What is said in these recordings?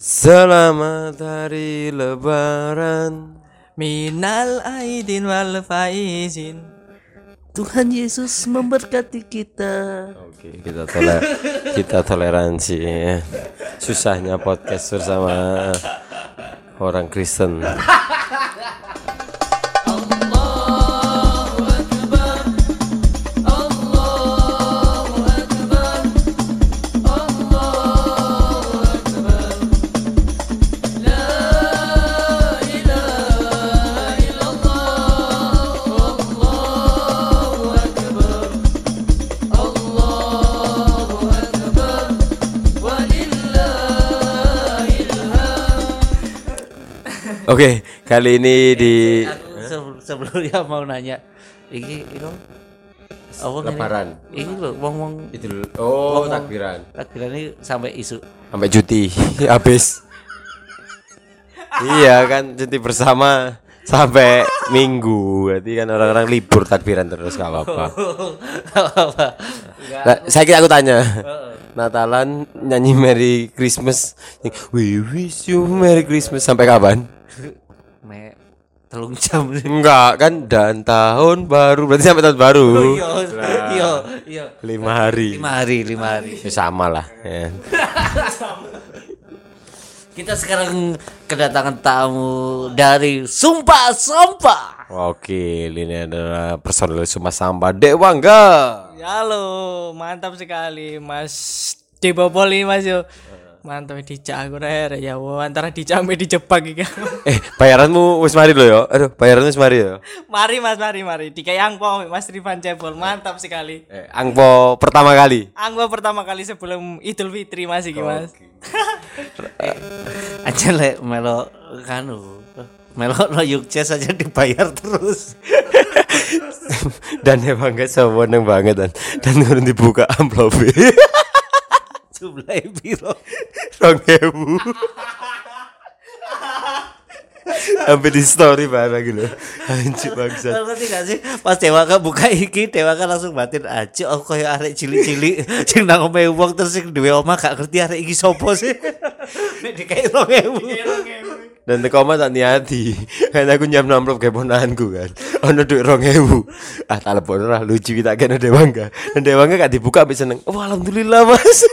Selamat hari lebaran Minal aidin wal faizin Tuhan Yesus memberkati kita. Oke kita toler kita toleransi ya. Susahnya podcast bersama orang Kristen Oke kali ini di Se- Sebelumnya mau nanya, ini ini apa ini? Lebaran Ini loh, wong wong Idul Oh takbiran takbiran ini sampai isu. Sampai cuti habis Iya kan cuti bersama sampai minggu berarti kan orang-orang libur takbiran terus gak apa-apa Nah, saya kira aku tanya. Natalan nyanyi Merry Christmas. We wish you Merry Christmas sampai kapan? Me telung jam sih. Enggak kan dan tahun baru berarti sampai tahun baru. Iya, iya, iya. Lima hari. Lima hari, lima hari. Ya, sama lah. Ya. Kita sekarang kedatangan tamu dari Sumpah Sampah. Oke, ini adalah personel Sumah Sampah Dewangga. Ya halo, mantap sekali Mas Diboboli Mas yo Mantap dijak aku rere ya wo, antara dijak sampai dijebak iki Eh, bayaranmu wis mari lo ya. Aduh, bayaranmu wis mari ya. Mari Mas, mari, mari Dikai angpo Mas Rifan Cebol, mantap sekali Eh, angpo pertama kali. Angpo pertama kali sebelum Idul Fitri Mas iki Mas Aja lek melo kanu. Melo no yukces aja dibayar terus. dan emang gak sewenang banget dan dan dibuka amplop Jumlah piro? rong ewu. Sampai di story barang gitu. Anjir bangsat. Lo ngerti gak sih? Pas Dewaka buka iki, Dewaka langsung batin aja oh koyo arek cilik-cilik sing nang omahe wong terus sing duwe omah gak ngerti arek iki sapa sih. Nek dikai 2000. dan teko omah tak niati. Kan aku nyam amplop kayak ponaanku kan. Ono duit rong ewu. Ah telepon lah lucu kita kena dewangga dan dewangga gak dibuka bisa seneng oh alhamdulillah mas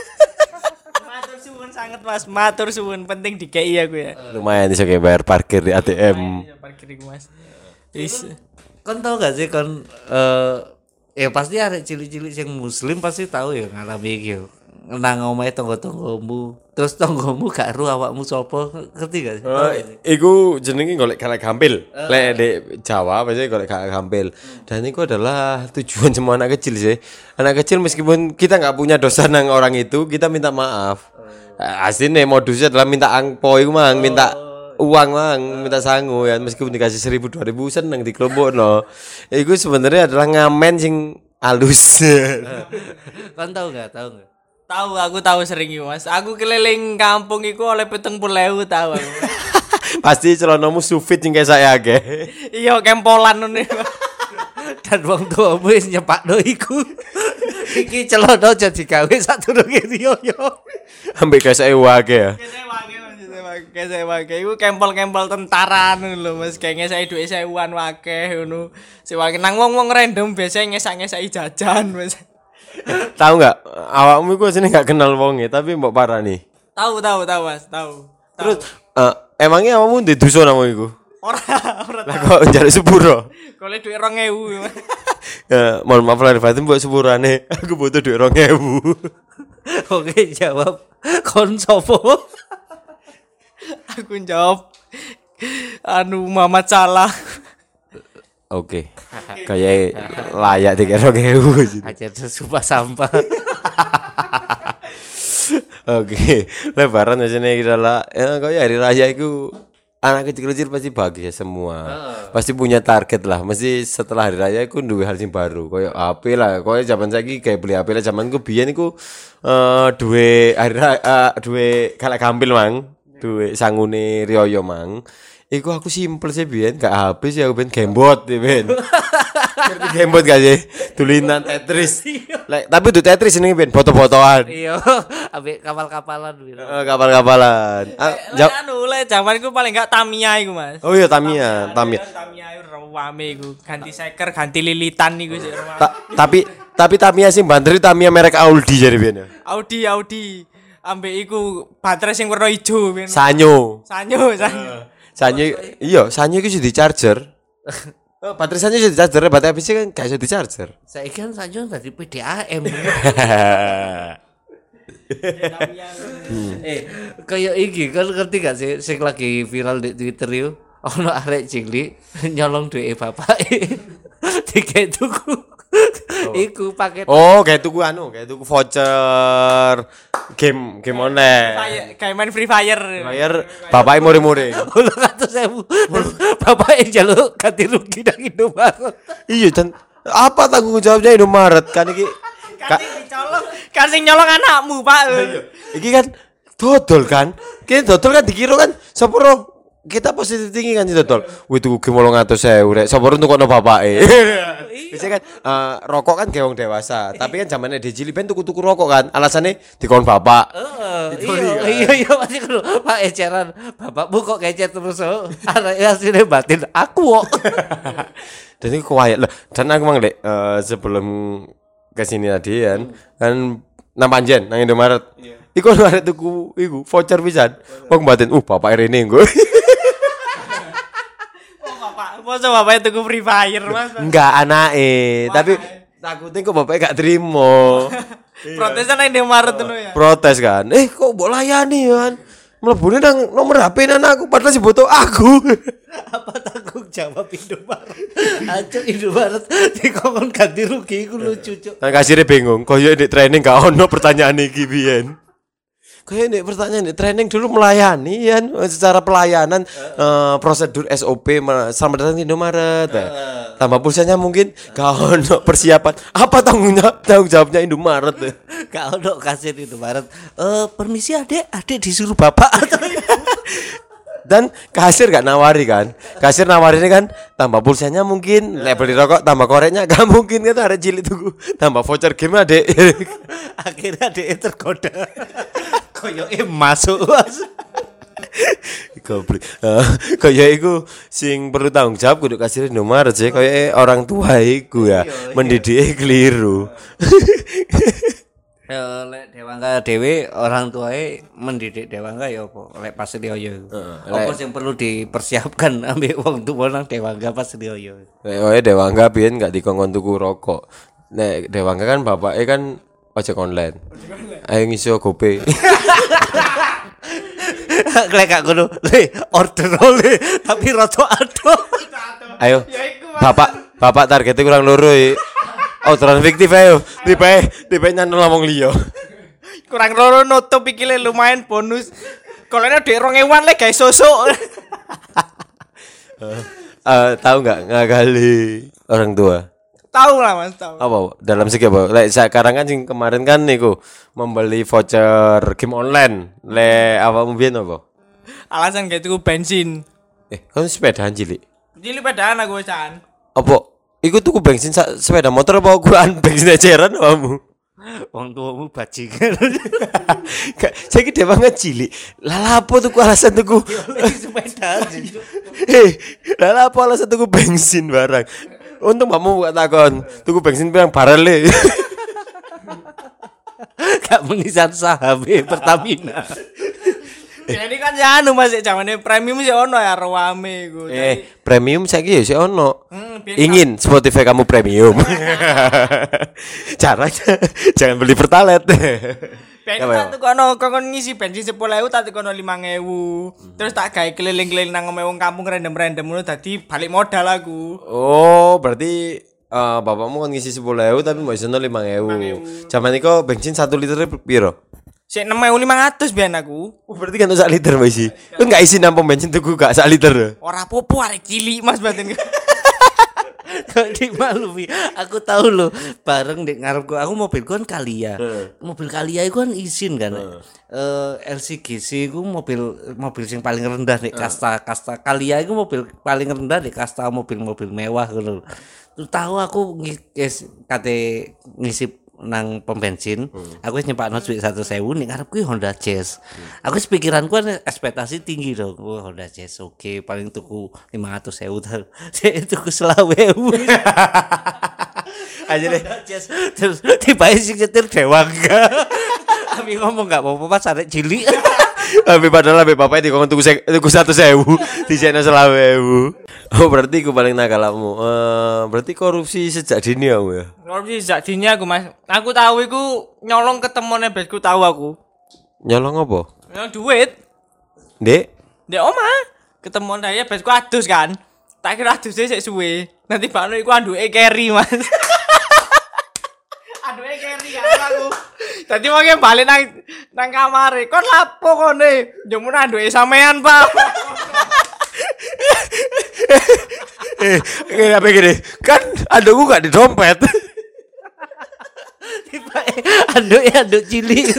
Mas, matur suwun penting dikai aku ya lumayan bisa kayak bayar parkir di ATM Iya, parkir iku Mas Is Kon tau gak sih kon eh ya pasti arek cilik-cilik sing muslim pasti tahu ya ngalami iki yo. Nang omahe tangga-tanggamu, terus tanggamu gak ero awakmu sapa, ngerti gak sih? Oh, iku jenenge golek kalek gampil. Lek di Jawa biasanya golek kalek gampil. Dan itu adalah tujuan semua anak kecil sih. Anak kecil meskipun kita nggak punya dosa nang orang itu, kita minta maaf. Aslinya modusnya adalah minta angpo iku mang, minta uang mang, minta sangu ya meskipun dikasih seribu dua ribu seneng di kelompok no. Iku sebenarnya adalah ngamen sing halus. Kon tau gak? Tau gak? Tahu aku tahu sering Mas. Aku keliling kampung iku oleh peteng pulewu tahu aku. Pasti celanamu sufit sing kayak saya ge. iya kempolan ngono. Dan wong tuamu wis nyepakno iku. Iki celono aja digawe sadurunge riyo yo. Ambek saya wage ya. Kayak saya pakai iku kempol-kempol tentara ngono lho Mas. Kayak saya duit sewuan wakeh ngono. Sewake nang wong-wong random biasanya ngesak-ngesaki jajan Mas. Tahu nggak? Awakmu iku sini nggak kenal wonge, tapi mbok parah nih. Tahu tahu tahu Mas, tahu. Terus eh, emangnya awakmu di dusun nama iku? Ora ora Lah kok njare sepuro? golek duit 2000 Mas. Ya, mohon maaf lahir batin buat sepurane. Aku butuh duit 2000. Oke, jawab. Kon sapa? Aku jawab anu Muhammad Salah. Oke. Kayak layak dikira 2000. Aja sumpah sampah. Oke, lebaran biasanya kita lah. Ya, kayak hari raya itu anak kecil-kecil pasti bahagia semua. Pasti punya target lah. Mesti setelah hari raya aku duwe hal sing baru. Kayak HP lah. Kayak zaman saiki kayak beli HP lah. Zaman ku biyen iku eh duwe hari raya eh, duwe kalek gampil mang. Duwe sangune riyoyo mang. Iku aku simpel sih biyen, gak sih aku ben gamebot ya ben. Ngerti gamebot gak sih? Tulinan Tetris. Lek, tapi itu Tetris ini ben foto-fotoan. Iya, ambek kapal-kapalan gitu. Eh, Kapal-kapalan. Ah, Lek jawab. anu lek zaman iku paling gak Tamiya iku, Mas. Oh iya Tamiya, Tamiya. Tamiya iku rame iku, ganti seker, ganti lilitan iku sih tapi tapi Tamiya sing banter Tamiya merek Audi jadi ben. ya. Audi Audi ambek iku baterai sing warna ijo ben. Sanyo. Sanyo, sanyo. Sanyo iya, Sanyo iki di charger. Oh, baterai Sanyo di charger, baterai PC kan gak iso di charger. Saya kan saja dari PDAM. eh, kayak iki kan ngerti gak sih sing lagi viral di Twitter yo. Ono arek cilik nyolong duit bapak. Tiket tuku. Iku paket Oh, kayak tuku anu, kayak tuku voucher game game online. Kayak main Free Fire. Bayar bapaknya muring-muring. Ulo kata sewu. Bapak yang jaluk ganti rugi nang Indomaret. iya, dan apa tanggung jawabnya Indomaret kan iki sing dicolong, sing nyolong anakmu, Pak. iki kan dodol kan. Kita dodol kan dikira kan sepuro kita positif tinggi kan dodol. Wih tuku game 800.000 rek. Sepuro ntukokno bapake. Biasanya kan eh, rokok kan gewong dewasa, tapi kan zamannya di cilik ben tuku-tuku rokok kan. Alasannya dikon bapak. Heeh, iya iya iya pasti kudu Pak eceran bapakmu kok kecet terus oh. Anak asline batin aku kok. dan ini kuayat lah dan aku mang dek eh, sebelum ke sini tadi kan kan nang panjen nang Indomaret Iku ono arek tuku iku voucher pisan. Wong batin, uh bapak Rene nggo. Masa bapak tuku Free Fire, Mas? Enggak anake, tapi takutnya kok bapaknya gak terima. Protesan nang Indomaret ngono ya. Protes kan. Eh kok mbok layani kan. Mlebune nang nomor HP nan aku padahal si butuh aku. Apa tanggung jawab Indomaret? Ancuk Indomaret dikongkon ganti rugi iku lucu cuk. Nang kasirnya bingung, koyo di training gak ono pertanyaan iki biyen. Koyo nek pertanyaan di training dulu melayani kan secara pelayanan eh, prosedur SOP selamat datang di Indomaret. Eh, Tambah pulsanya mungkin gak ono persiapan. Apa tanggung jawab tanggung jawabnya Indomaret? eh? Gak ono kasir Indomaret. Eh permisi Adek, Adek disuruh Bapak Dan kasir gak nawari kan Kasir nawarin kan Tambah pulsanya mungkin Lek beli rokok tambah koreknya Gak mungkin kan ada cilik tuh Tambah voucher game adek akhirnya Adek tergoda. Koyoke masuk. Mas. Goblok. Eh, Kayak iku sing perlu tanggung jawab kudu kasir Indomaret sih kayak orang tua iku ya mendidik keliru. Ya lek Dewangga dhewe orang tuae mendidik Dewangga ya apa? Lek pas Rioyo. Apa sing perlu dipersiapkan ambek wong tuwa nang Dewangga pas Rioyo. Nek kowe Dewangga biyen gak dikongkon tuku rokok. Nek Dewangga kan bapaknya kan ojek online. Ayo ngiso GoPay. Lek gak ngono, le order le tapi rada ado. Ayo. Bapak, bapak targetnya kurang loro ya. Orderan fiktif ayo. Tipe tipe nyantel ngomong liya. Kurang loro nutup iki le lumayan bonus. Kalau ini dek rong ewan le guys sosok. Eh, tahu nggak ngagali orang tua? Tahu lah mas, tahu. Apa dalam segi apa? Lek sekarang kan sing kemarin kan niku membeli voucher game online. Le apa mungkin apa? Alasan kayak itu bensin. Eh, kan sepedaan cilik. Jadi pedaan aku can. Apa? Iku tuku bensin sepeda motor apa ukuran bensin eceran apamu? Wong tuamu bajingan. Saya kira banget cilik. Lah apa tuku alasan tuku? sepeda Eh, lah apa alasan tuku bensin barang? Untung kamu gak takon. Tuku bensin pirang barel le. gak mengisan saham eh, Pertamina. Ya ini kan ya anu mas, zamannya premium sih ono ya rame iku. eh, premium saiki ya sih ono. Hmm, biar Ingin Spotify kamu premium. Caranya jangan beli pertalite. Ben Apa ya? tak tukono kon ngisi bensin 10.000 tak tukono 5.000. Terus tak gawe keliling-keliling nang omahe wong kampung random-random ngono dadi balik modal aku. oh, berarti eh, bapakmu kan ngisi 10.000 tapi mau isono 5.000. Zaman iku bensin 1 liter piro? Sik 6.500 biyen aku. Oh, berarti kan sak liter Mbak isi. Kan enggak isi nampung bensin tuku gak sak liter. Ora apa-apa arek cilik Mas batin. Kok dimaklumi. Aku tahu loh, bareng di ngarepku aku mobilku kan Kalia. Mobil Kalia itu kan izin kan. Eh LCGC itu mobil mobil yang paling rendah di kasta kasta Kalia itu mobil paling rendah di kasta mobil-mobil mewah gitu. Tahu aku ngis kate ngisi nang pom bensin, aku wis nyepakno duit 100.000 ning ngarepku Honda Jazz. Aku wis pikiranku kan ekspektasi tinggi dong. Wah, Honda Jazz oke, paling tuku 500.000 Saya tuku 20.000. Aja deh. Jazz. Terus tiba sing nyetir dewangga. Kami ngomong gak apa-apa pas arek cilik. Tapi padahal lebih bapak di tuku se- tuku satu sewu di channel selawewu. Oh berarti aku paling nakalamu. Eh berarti korupsi sejak dini kamu ya. Korupsi sejak dini aku mas. Aku tahu iku nyolong ketemuan besku tahu aku. Nyolong apa? Nyolong duit. Dek, Dek oma ketemuan saya besku adus kan. Tak kira adusnya sik suwe. Nanti bakno iku anduke carry mas. anduke carry kan aku. Tadi mau balik nang nang kamar. Kon lapo kone? Jamun anduke sampean pak. eh, eh apa gini? Kan adukku gak di dompet. Tiba anduk ya anduk cilik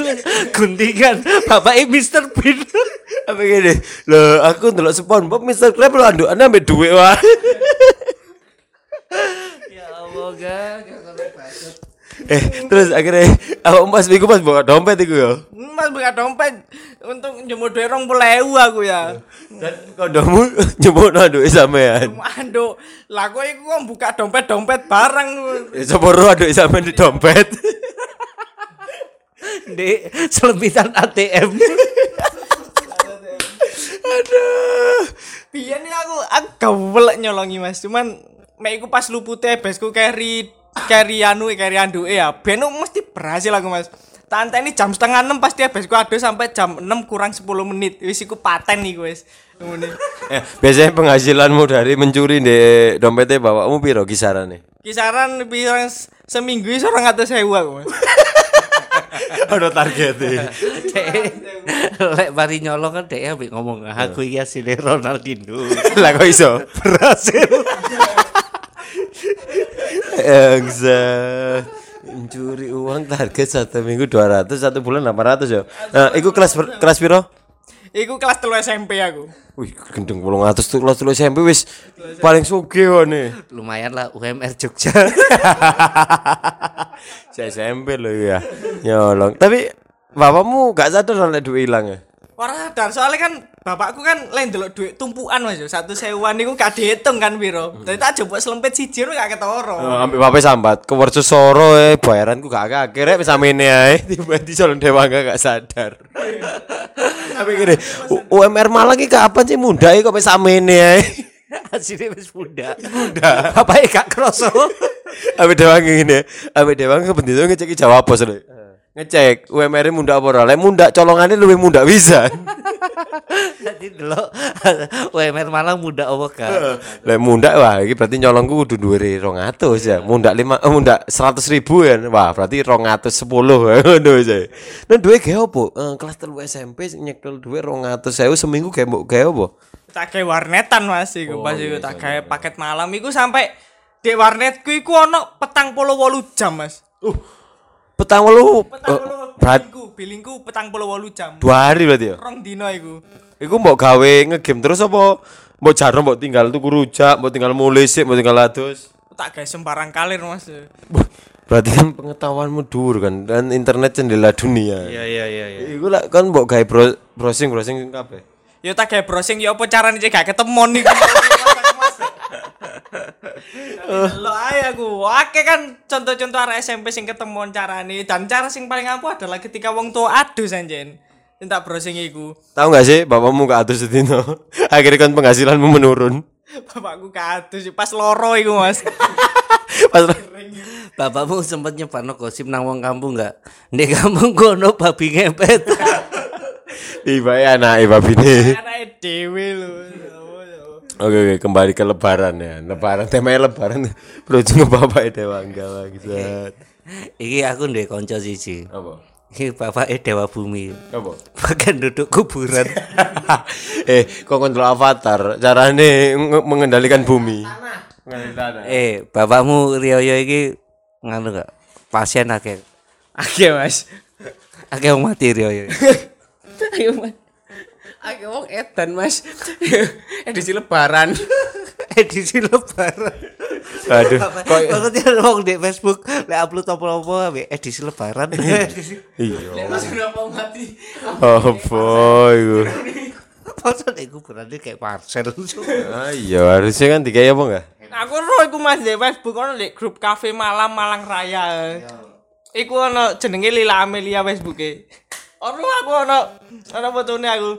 guntingan bapaknya Mr. Bean. apa gini? Loh, aku ndelok SpongeBob Mr. Krab lo andukane ambek duit wah. ya Allah gak eh, terus akhirnya aku pas minggu pas bawa dompet iku ya. Mas buka dompet untuk jemur duit rong puluh aku ya. Dan kondomu nyebut aduh sampean. Aduh, lah kok iku kok buka dompet-dompet barang. Ya sepuro aduh sampean di dompet. di selembitan ATM. Aduh. Biyen iki aku aku gawelek nyolongi Mas, cuman mek iku pas lupute besku carry carry anu carry anduke ya. Ben mesti berhasil aku Mas. Tante ini jam setengah enam pasti besku adus sampai jam 6 kurang 10 menit. Wis iku paten iku wis. Ngene. Eh, biasanya penghasilanmu dari mencuri di dompetnya bapakmu piro kisarannya? Kisaran pirang s- seminggu iso 200.000 aku Mas. Ada targetnya. Lek bari nyolong kan dia ambek ngomong aku iki asline Ronaldinho. Lah kok iso? Berhasil. Engsa. Mencuri uang target satu minggu 200 satu bulan 800 ya. Nah, iku kelas kelas piro? Iku kelas 3 SMP aku. Wih, gendeng 800 tuh kelas tulis SMP wis paling sugih nih. Lumayan lah UMR Jogja. Saya SMP loh ya. Nyolong. Tapi bapakmu gak sadar oleh duit hilang ya? Ora sadar soalnya kan bapakku kan lain delok duit tumpukan Mas. Satu sewuan niku gak dihitung kan piro. Dadi tak jebuk selempit siji ora gak ketara. Oh, ambil bapak sambat ke Soro eh bayaranku gak agak akhirnya bisa ini ya tiba di Solon Dewa gak sadar tapi gini U- UMR Malang ini kapan sih muda kok bisa ini ya Asline wis muda. Muda. Bapake gak kroso. Ambil Dewa gini ambil Dewa kepentingan ngecek jawab bos lho. Ngecek UMR -nya muda apa ora? Lek muda colongannya lebih muda bisa. Dadi delok UMR Malang muda apa gak? lek muda wah ini berarti nyolongku kudu dhuwure 200 ya. Muda lima eh, muda 100 ribu ya. Wah berarti 210 ngono ya nah duwe apa? Eh, kelas telu SMP nyekel duwe 200 sewu seminggu gawe mbok gawe apa? Tak gawe warnetan Mas iku pas iku tak gawe paket malam. Iku sampai di warnetku iku ono petang puluh wolu jam Mas. uh petang wolu Petang eh, puluh berat bilingku, petang puluh wolu jam. dua hari berarti ya Rong dino iku. Iku mbok gawe ngegame terus apa mbok jarno mbok tinggal tuku rujak mbok tinggal mulai sih mbok tinggal adus Tak gawe sembarang kalir Mas. Berarti kan pengetahuanmu dur kan dan internet jendela dunia Iya iya iya iya. Iku lah kan mbok gawe bro, browsing browsing kabeh. Yo tak gawe browsing yo apa carane cek gak ketemon iku. Lo ae aku, akeh kan contoh-contoh arek SMP sing ketemon carane dan cara sing paling ampuh adalah ketika wong tua adus anjen. Tak browsing iku. Tahu gak sih bapakmu gak adus sedino Akhirnya kan penghasilanmu menurun Bapakku kadus pas loro iku, Mas. Pas Bapakmu sempet nyebarno gosip nang wong kampung gak? Di kampung kono babi ngepet. Iba ya anak iba bini Anake dhewe lho. Oke oke kembali ke lebaran ya Lebaran temanya lebaran Berujung bapak Dewa enggak bangsat Iki aku ndek kanca siji. Apa? Iki bapake Dewa Bumi. Apa? Bahkan duduk kuburan. eh kok kontrol avatar carane nge- mengendalikan bumi Eh, bapakmu Rioyo iki nganu gak? Pasien akeh. Oke, Mas. Akeh wong mati Rioyo. Ayo, Mas. Ayo wong edan, Mas. Edisi lebaran. Edisi lebaran. Aduh, kok Maksudnya wong di Facebook lek upload apa-apa ambek edisi lebaran. iya. Mas kenapa mati? Oh boy. Masa nek kuburan kayak parcel. Ah iya, harusnya kan dikai apa enggak? Aku roh iku Mas di Facebook ono di grup kafe malam Malang Raya. Iku ono jenenge Lila Amelia Facebooke. Ono aku ono ono fotone aku.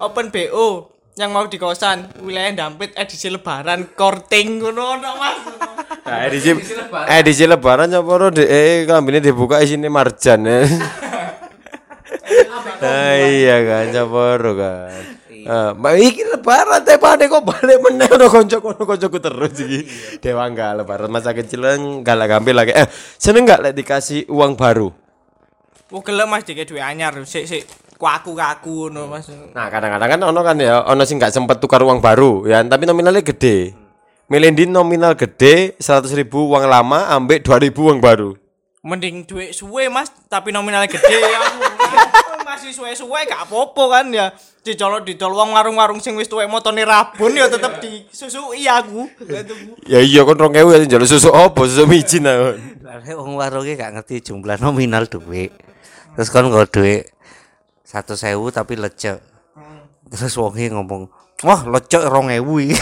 Open BO yang mau di kosan wilayah Dampit edisi lebaran korting ngono ono Mas. Nah, edisi edisi lebaran apa de eh kambine dibuka isine marjan ya. Ah, iya kan, caporo kan. Ah, mbak iki lebaran teh pade kok balik meneh ono kanca kono kancaku terus iki. Dewa enggak lebaran masa kecil kan galak gampil lagi. Eh, seneng enggak lek dikasih uang baru? Oh gelem Mas dikek duwe anyar sik sik kaku-kaku ngono Mas. Nah, kadang-kadang kan ono kan ya, ono sing nggak sempet tukar uang baru ya, tapi nominalnya gede. Milendin nominal gede 100 ribu uang lama ambek 2000 uang baru. Mending duit suwe Mas, tapi nominalnya gede aku. Masih suwe-suwe gak apa-apa kan ya. Dicolok didol wong warung-warung sing wis tuwek motone rabun ya tetep disusui aku. Ya iya kon 2000 ya njaluk susu opo? Susu micin aku. Lah wong warunge gak ngerti jumlah nominal duit. Terus kon nggo duit 100.000 tapi lecek. Terus wonge ngomong, "Wah, lecek 2000 iki."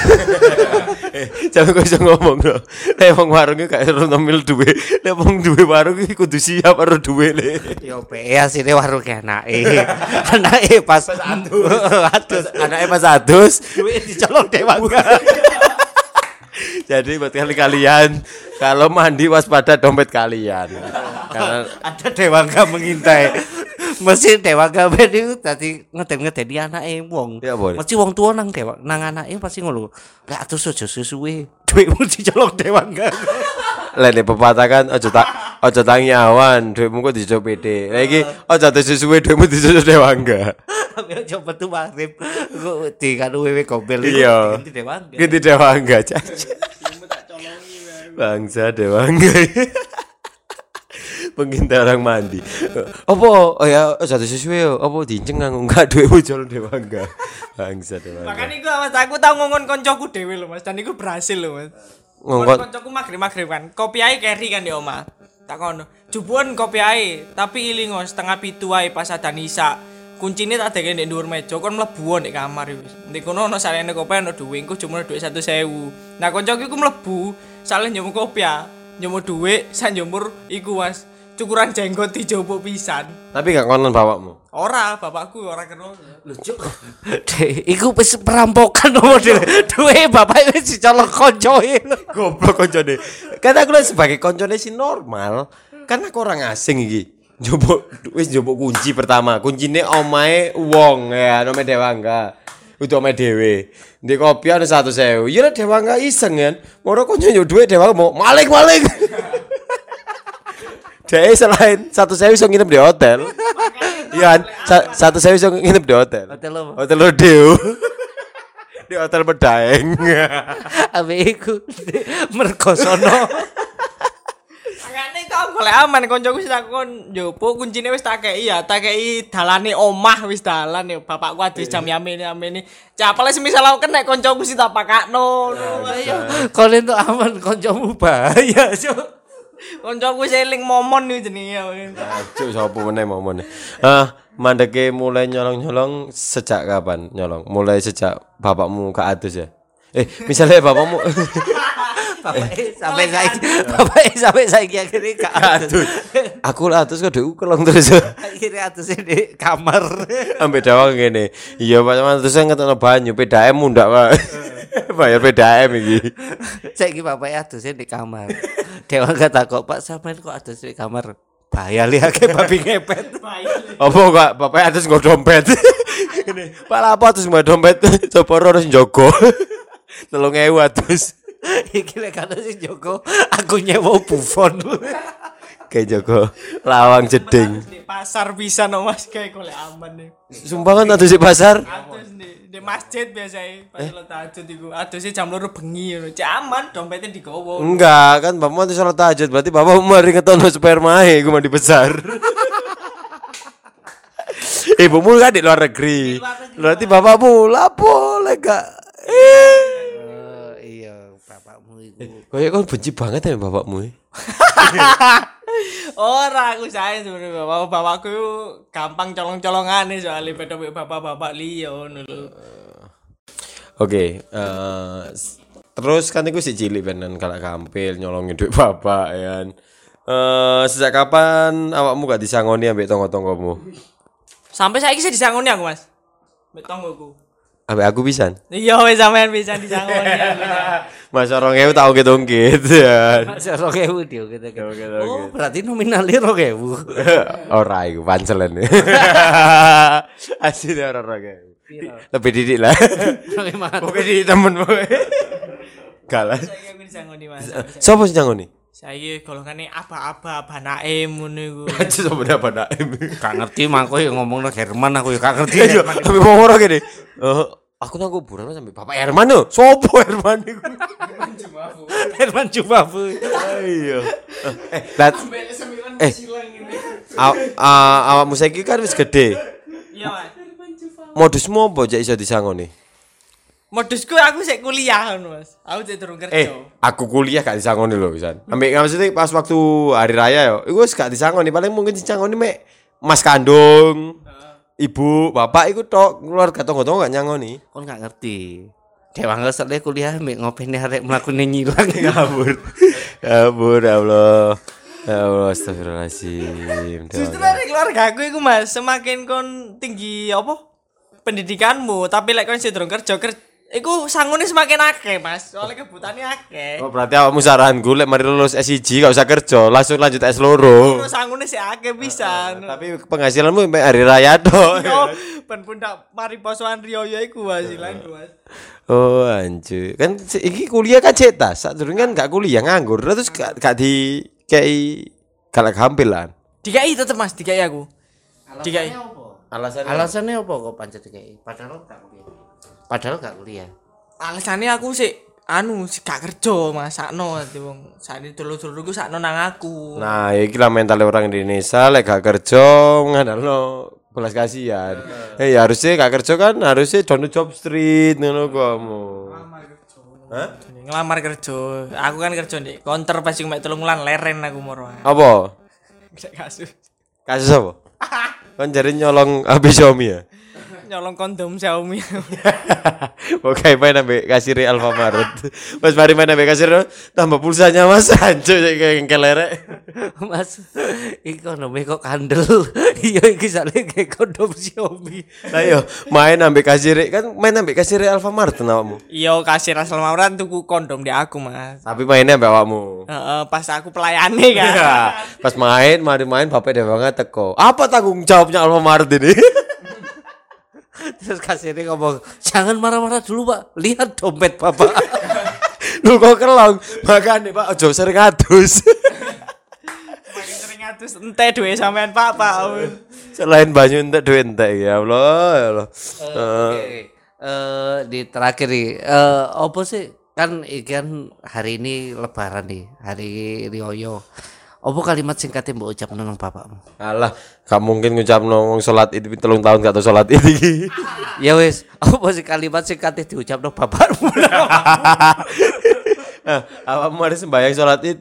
Jangan kok iso ngomong no. Lek wong warunge gak ero nomil duwe. Lek wong duwe warung iki kudu siap karo duwe le. Yo pe asine warung anake. Anake pas adus. Adus. Anake pas adus. Duit dicolong dewangga. Jadi buat kali-kalian kalau mandi waspada dompet kalian. Karena Ada dewangga mengintai. Mesti dewangga ben iku dadi ngeden-ngedeni anake wong. Ya. Mesti wong tua nang dewa nang anake pasti ngono. Lek atus aja susuwe. Duitmu dicolong dewangga. lek nek pepatah kan aja tak aja tangi awan, duitmu kok dicoba pede. Lah iki aja sesuai duitmu dicoba dewangga. Ambil coba tuh maghrib. Kok di kan wewe gombel Iya. ganti dewangga. Ganti dewangga caca. Bangsa dewangga. Pengintai orang mandi. Apa? Oh ya, satu sesuai yo. Apa dinceng nganggo enggak duitmu jalan dewangga. Bangsa dewangga. Makanya iku Mas aku tau ngomong koncoku dhewe lho Mas dan iku berhasil lho Mas. Ngongkon koncoku maghrib-maghrib kan. Kopi ae carry kan di omah. Tak kono. Jubuan kopi ae, tapi ilingo setengah pitu ae pas ada nisa. Kuncine tak deke ndek dhuwur meja kon mlebu ndek kamar wis. Ndek kono ono salene kopi ono dhuwit, engko cuma dhuwit 1000. Nah koncoku iku mlebu, saleh njemur kopi ya. Njemur dhuwit, sak njemur iku Mas. Cukuran jenggot dijopo pisan. tapi gak konon bapakmu. Ora, bapakku ora kenal. Lucu. Dek, iku wis perampokan model. Duwe bapak wis dicolong koncoe. Goblok koncone. Kan aku lagi sebagai koncone si normal. Kan aku orang asing iki. Njobok wis njobok kunci pertama. Kuncine omahe wong ya, nome Dewangga. Udah omahe dhewe. Di kopi ada satu sewu. Ya lah Dewangga iseng kan. Moro konco yo duit Dewangga mau maling maling. Jadi selain satu sewu iso nginep di hotel. Iya, kan? Sa- satu sewu iso nginep di hotel. Hotel apa? Hotel Rodeo. di hotel Medaeng. Abe iku mergo sono. Makane kok golek aman koncoku wis takon njopo kuncine wis tak kei ya, tak kei dalane omah wis dalan ya. Bapakku adus jam yamene yamene. Capale semisal aku kena koncoku sing tak pakakno. Kalian tuh aman koncomu bahaya, Cuk. Koncoku wis eling momon iki jenenge. Cuk sapa meneh momone. Ah, mandeke mulai nyolong-nyolong sejak kapan nyolong? Mulai sejak bapakmu ke atus ya? Eh, misalnya bapakmu Bapak sampai saiki, bapak sampai saiki akhirnya gak atus. aku lah atus kok dhek kelong terus. Akhirnya atus di kamar. Ambek dawang ngene. Iya, Pak Camat terus ngetokno banyu PDAM mundak, Pak. Bayar PDAM iki. Saiki bapak atusnya di kamar. Dewa kata kok Pak sampean kok atus di kamar. Bahaya li akeh babi ngepet. Apa kok bapak atus nggo dompet. Ini, Pak apa atus nggo dompet? Coba harus njogo. 3000 atus. Iki lek kata si Joko, aku nyewa Buffon. Kayak Joko lawang jeding. Di pasar bisa no Mas. Kayak golek aman nih. Sumpah kan atus di pasar. Atus di di masjid biasanya. Pas sholat tahajud iku adusnya jam loro bengi ngono jaman dompetnya digowo Enggak, kan bapakmu nanti sholat tahajud Berarti bapak mari ngetono sperma Gue mandi besar Ibumu kan di luar negeri. Berarti bapakmu lapo lega Eh Eh, itu Kayak kan benci banget ya bapakmu ora aku sayang sebenarnya bapak bapakku gampang colong-colongan nih soalnya beda bapak-bapak ngono lho. Oke, eh, terus kan itu si cilik benan kalau kampil nyolongin duit bapak ya. Eh, sejak kapan awakmu gak disangoni ambek tonggo-tonggomu? sampai saya sih disangoni aku mas. Mbek tonggoku Ambek aku pisan. iya wes sampean bisa disangoni aku. Mas orang ewu tau ungkit-ungkit ya. Masih rokewu dia gitu kan. Oke, Oh, berarti nominalnya rokewu. Ora iku pancelen. Asli ora ora kayak. Lebih didik lah. Oke di temen disangoni mas Sopo sing nyangoni? Saya golongannya apa-apa apa naim ngono iku Aja dapat nak. Gak ngerti mangko ya ngomong Herman aku ya gak ngerti. Iya, tapi mau ngoro gini. Eh, aku nang kuburan sampai Bapak Herman tuh. Sopo Herman iku? Herman coba bu. Iya. Eh, dat eh aw- a- awakmu saiki kan wis gede. iya mas Modusmu apa jak iso disangoni? Modusku aku sik kuliah ngono mas aku sik durung kerja Eh, aku kuliah gak disangoni lho pisan. Ambek maksudnya pas waktu hari raya yo, iku wis gak disangoni, paling mungkin disangoni mek Mas kandung, ibu, bapak iku tok keluarga tonggo-tonggo gak nyangoni. Kon gak ngerti. Dewa nggak selesai kuliah mbek ngopeni arek melakukan nyilang. Kabur. Kabur ya Allah. Ya Allah, astagfirullahaladzim. Justru dari keluarga aku iku Mas, semakin kon tinggi apa? Pendidikanmu, tapi lek kon sing durung kerja ker iku sangune semakin akeh, Mas. Soalnya kebutuhannya akeh. Oh, berarti awakmu saranku lek mari lulus S1 gak usah kerja, langsung lanjut S loro. Terus sangune sih akeh bisa. Tapi penghasilanmu sampai hari raya tok. Yo, ben pundak mari posoan Rioyo iku hasilanku, Mas. Oh, anjir. Kan iki kuliah kan cetas, saat kan gak kuliah nganggur, terus gak, gak di kayak galak hampilan. Dikai tetep Mas, dikai aku. Dikai. Alasannya Alasannya apa kok pancet kayak padahal gak kuliah. Padahal gak kuliah. Alasannya aku sih anu sih gak kerja Mas, sakno ati wong. Sakne dulur-dulurku sakno nang aku. Nah, iki lah mental orang Indonesia lek gak kerja ngandalno belas kasihan. Eh, ya harusnya gak kerja kan harusnya dono job street ngono kamu. Hah? Ngelamar kerja. Aku kan kerja di counter pas cuma telung wulan leren aku moro. Apa? Kasus. Kasus apa? kan jari nyolong HP Xiaomi ya? Nyolong kondom Xiaomi. Oke, main ambek kasir Alfamaret. Mas mari main ambek kasir tambah pulsanya Mas anjo kayak kelerek. Mas, ekonomi kok kandel. Iya iki sale kayak kondom Xiaomi. Lah yo main ambek kasir kan main ambek kasir Alfamaret awakmu. Iya kasir asal mauran tuku kondom di aku mas. Tapi mainnya ambek awakmu. Heeh, pas aku pelayane kan. Ya, pas main, mari main bapak dia banget teko. Apa tanggung jawabnya Alfamaret ini? Terus kasirnya ngomong, "Jangan marah-marah dulu, Pak. Lihat dompet Bapak." Lu kok kelong? Makanya Pak ojo sering adus. Makin sering ngatus ente duwe sampean pak pak. Selain banyu entek duit entek ya Allah ya Allah. Oke. Eh di terakhir nih, eh apa sih kan ikan hari ini lebaran nih, hari Rioyo. Apa kalimat singkatnya mbok ucap nang bapakmu? Alah, gak mungkin ngucap wong salat itu telung tahun gak tau salat itu. ya wis, apa sih kalimat singkatnya diucap nang bapakmu? Nah, awakmu mari sembahyang salat id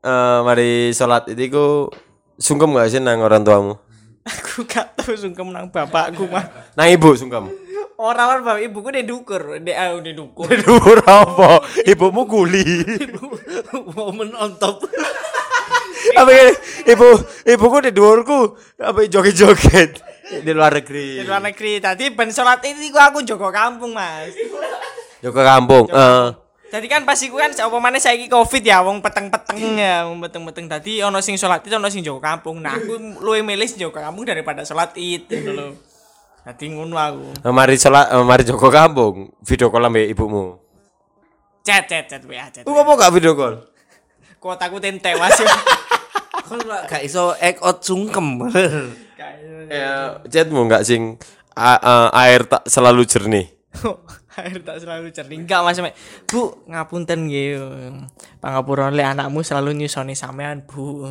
eh mari salat itu iku sungkem gak sih nang orang tuamu? Aku gak tau sungkem nang bapakku mah. Nang ibu sungkem. Orang orang bapak ibuku dia dukur, dia ah udah dukur. Dhuwur apa? Ibumu kuli. Momen on top. Apa ini? Ibu ibuku di dhuwurku apa joget-joget di luar negeri. Di luar negeri tadi ben sholat ini gua aku jogo kampung mas. Joko kampung. Eh. Jadi kan pas iku kan apa maneh saiki Covid ya wong peteng-peteng ya, wong peteng-peteng tadi ono sing sholat itu ono sing jogo kampung. Nah, aku luwih milih jogo kampung daripada sholat Id gitu loh. Dadi ngono aku. Eh, Mari salat eh, mari Joko kampung. Video call ambek ibumu. Chat chat chat WA chat. Lu apa gak video call? Kotaku tente mas lah gak iso act out sungkem. Ya, chatmu enggak sing air tak selalu jernih. air tak selalu jernih enggak mas Mek. bu ngapunten nggih pangapura le anakmu selalu nyusoni sampean bu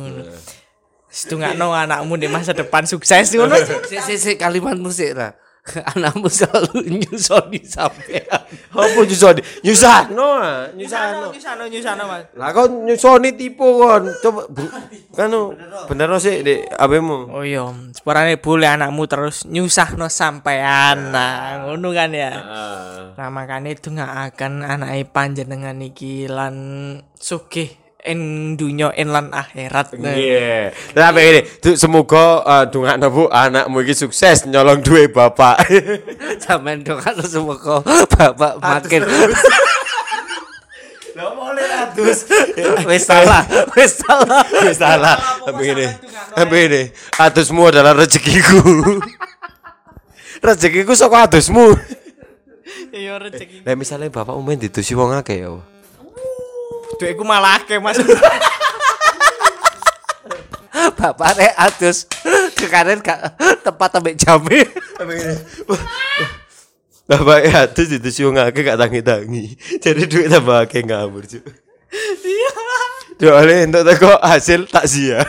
Setungakno anakmu di masa depan sukses ngono si si si kalimat musik lah anakmu selalu nyusoni sampean Apa nyusoni? Nyusahno, ah. nyusahno. nyusano nyusano mas Lah kok nyusoni tipu kon. Coba bu- kanu bener sih Dek abemu. oh iya sepurane boleh anakmu terus nyusahno sampean nah ngono kan ya Nah makanya itu nggak akan anak panjenengan iki lan sugih en dunya en lan akhirat. Iya. Tapi ini, tuh semoga uh, dungakno Bu anakmu iki sukses nyolong duwe bapak. sampean dong kan semoga bapak makin Lah boleh atus. wis salah wis salah Wis salah. Tapi ini, tapi ini, atusmu adalah rezekiku. rezekiku saka atusmu. Iya rezeki. Lah misalnya bapak umen ditusi wong akeh ya. Duitku malah akeh Mas. bapak rek atus ke kanan gak tempat jame wah, wah. Bapak ya atus ditusi wong akeh gak tangi-tangi. Jadi duit tambah akeh ngawur, Cuk. Iya. Soalnya untuk teko hasil takziah.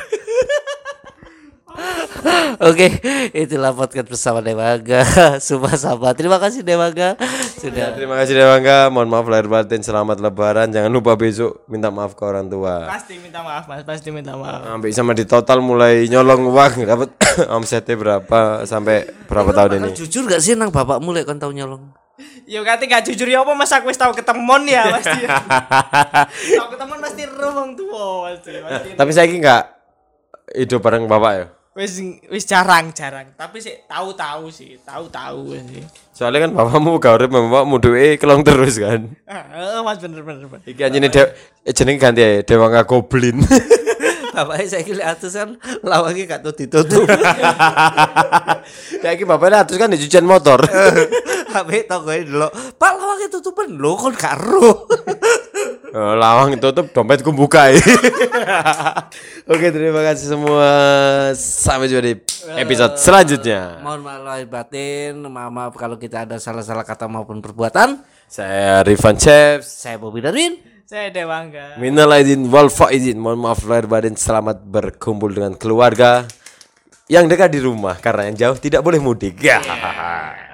Oke, itulah podcast bersama Dewaga. Sumpah sahabat. Terima kasih Dewaga sudah Terima kasih Dewangga, mohon maaf lahir batin, selamat lebaran. Jangan lupa besok minta maaf ke orang tua. Pasti minta maaf Mas, pasti minta maaf. Sampai sama di total mulai nyolong uang dapat omsetnya berapa sampai berapa tahun ini. Jujur gak sih nang bapakmu lek kon tau nyolong? Yo kate gak jujur ya apa Mas aku wis tau ketemon ya pasti. tau ketemon pasti ero wong tuwa pasti. pasti. Tapi saya nggak hidup bareng bapak ya. Wis wis jarang jarang, tapi sih tahu-tahu sih, tahu-tahu sih. Soalnya kan bapakmu gak urip bapakmu duwe kelong terus kan. Heeh, Mas bener bener. bener. Iki anjene de eh, jeneng ganti ya Dewangga Goblin. Bapaknya saya kira atus kan lawangnya gak tuh ditutup. ya iki bapaknya atus kan di cucian motor. Habis tau gue dulu. Pak lawangnya tutupan lo kon gak ro. Oh, lawang tutup dompetku buka ya. Oke terima kasih semua sampai jumpa di episode selanjutnya. Mohon maaf lahir batin, maaf, maaf kalau kita ada salah-salah kata maupun perbuatan. Saya Rifan Chefs. Saya Bobby Darwin. Saya Dewangga. Minal aidin wal faizin. Mohon maaf lahir batin. Selamat berkumpul dengan keluarga yang dekat di rumah karena yang jauh tidak boleh mudik. Ya.